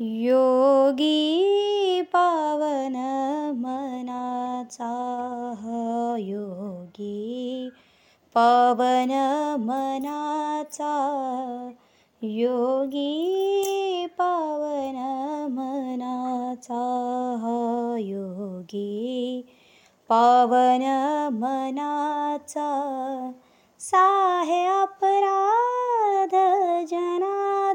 योगी पावन मनाचा योगी पावन मनाचा योगी पावन मनाचा योगी पावन मनाचा साहे अपराध जना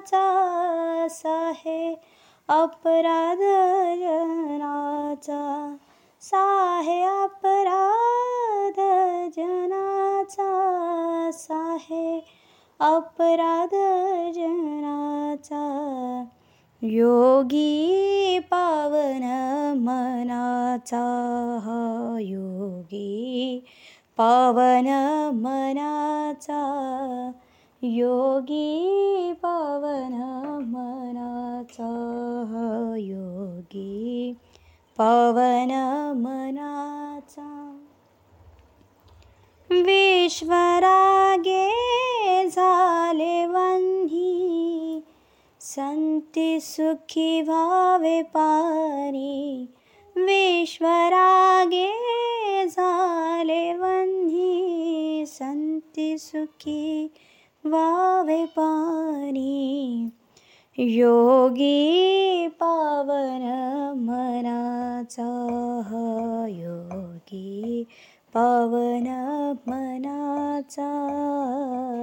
अपराध जनाचा साहे अपराध जनाचा साहे अपराध जनाचा योगी पावन मनाचा योगी पावन मनाचा। योगी पावन मनाचा योगी पावन मनाचा विश्वरागे झाले वन्ही संती सुखी भावे पारी। विश्वरागे झाले वन्ही संती सुखी वावे पारी योगी पावन योगी पावन मनाचा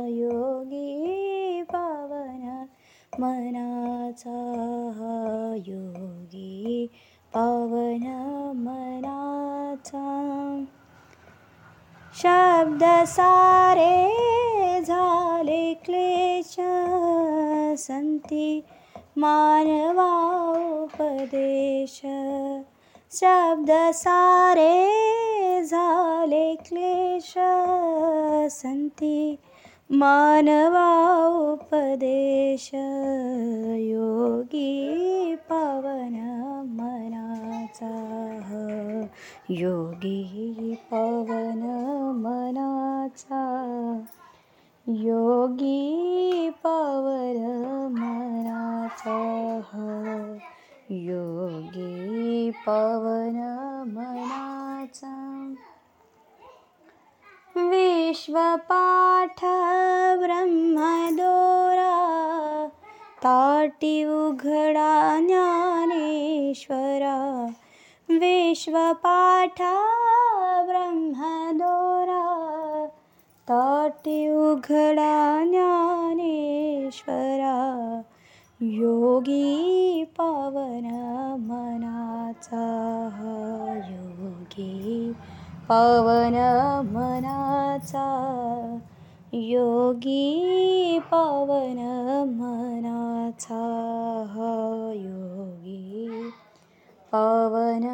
योगी पावन योगी पावन मनाचा शब्द सारे झाले क्लेश संती मानवा उपदेश शब्द सारे झाले क्लेश। संती मानवा योगी पवन मनाचा योगी पवन मनाचा योगी पवन मनाचा योगी पवन मनाचा विश्वपाठ ब्रह्मदोरा ताटी उघडा ज्ञानेश्वरा विश्वपाठा ब्रह्मदोरा ताटी उघडा ज्ञानेश्वरा योगी पावन पवन मनाचा योगी पवन मनाचा योगी पवन